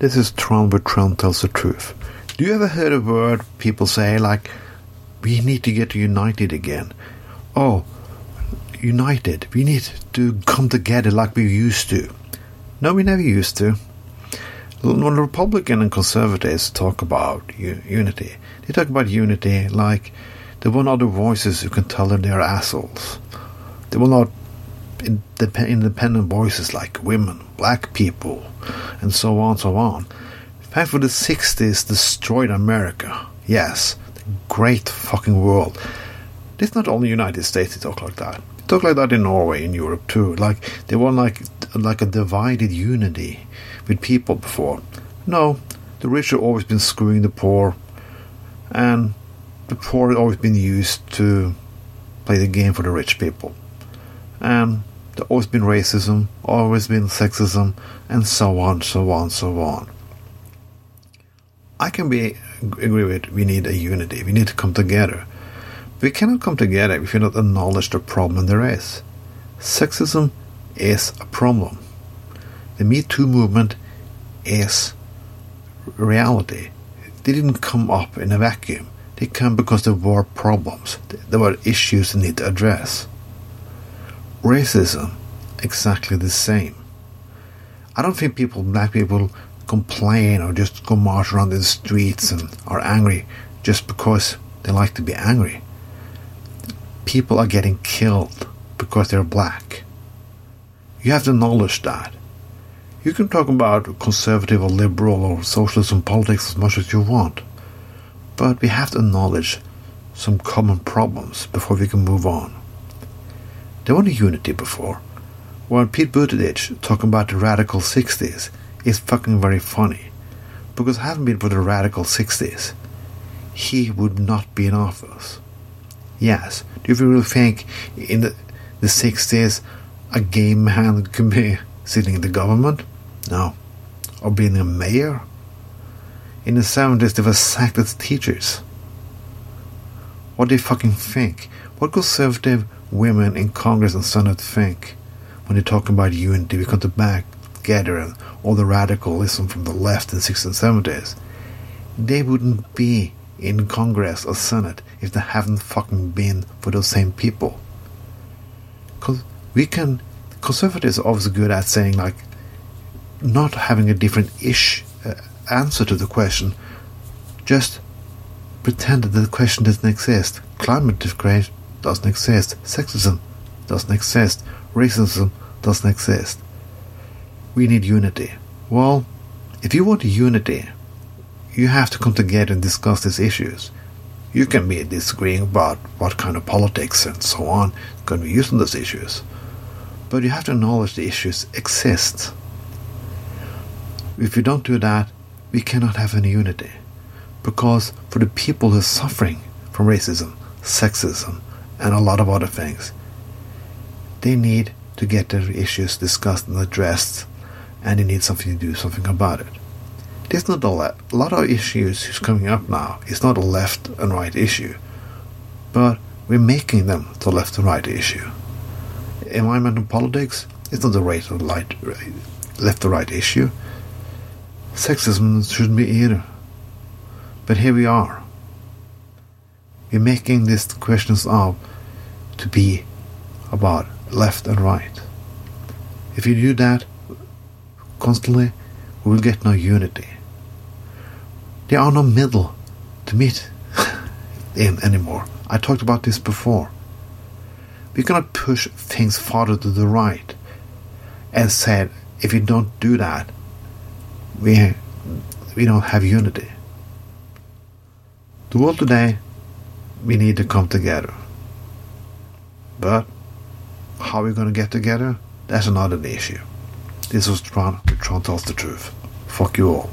This is Tron, but Tron tells the truth. Do you ever heard a word people say like, we need to get united again? Oh, united. We need to come together like we used to. No, we never used to. When Republican and conservatives talk about u- unity, they talk about unity like they want other voices who can tell them they're assholes. They will not independent voices like women, black people, and so on, so on. Fact, for the 60s, destroyed America. Yes, the great fucking world. It's not only United States they talk like that. They talk like that in Norway, in Europe too. Like they want like like a divided unity with people before. No, the rich have always been screwing the poor, and the poor have always been used to play the game for the rich people. And there's always been racism, always been sexism, and so on, so on, so on. I can be agree with we need a unity. We need to come together. We cannot come together if we do not acknowledge the problem there is. Sexism is a problem. The Me Too movement is reality. They didn't come up in a vacuum. They came because there were problems. There were issues they need to address. Racism, exactly the same. I don't think people, black people, complain or just go march around the streets and are angry just because they like to be angry. People are getting killed because they're black. You have to acknowledge that. You can talk about conservative or liberal or socialism politics as much as you want, but we have to acknowledge some common problems before we can move on. There was unity before. When Pete Buttigieg talking about the radical 60s is fucking very funny, because hadn't been for the radical 60s, he would not be in office. Yes, do you really think in the, the 60s a gay man could be sitting in the government? No. Or being a mayor? In the 70s, they were sacked as teachers. What do you fucking think? What conservative women in Congress and Senate think when they're talking about unity? We come to back together and all the radicalism from the left in the 60s and 70s. They wouldn't be in Congress or Senate if they haven't fucking been for those same people. Because we can, conservatives are always good at saying, like, not having a different ish uh, answer to the question, just pretend that the question doesn't exist. Climate doesn't exist. Sexism doesn't exist. Racism doesn't exist. We need unity. Well, if you want unity, you have to come together and discuss these issues. You can be disagreeing about what kind of politics and so on going to be used on those issues. But you have to acknowledge the issues exist. If you don't do that, we cannot have any unity. Because for the people who are suffering from racism, sexism, and a lot of other things, they need to get their issues discussed and addressed, and they need something to do something about it. There's not a lot, a lot of issues who's coming up now. It's not a left and right issue, but we're making them the left and right issue. Environmental politics is not the right or light, left or right issue. Sexism shouldn't be either. But here we are. We're making these questions up to be about left and right. If you do that constantly, we will get no unity. There are no middle to meet in anymore. I talked about this before. We cannot push things farther to the right and said if you don't do that, we we don't have unity. The world today, we need to come together. But how are we going to get together? That's another issue. This was Tron. Tron tells the truth. Fuck you all.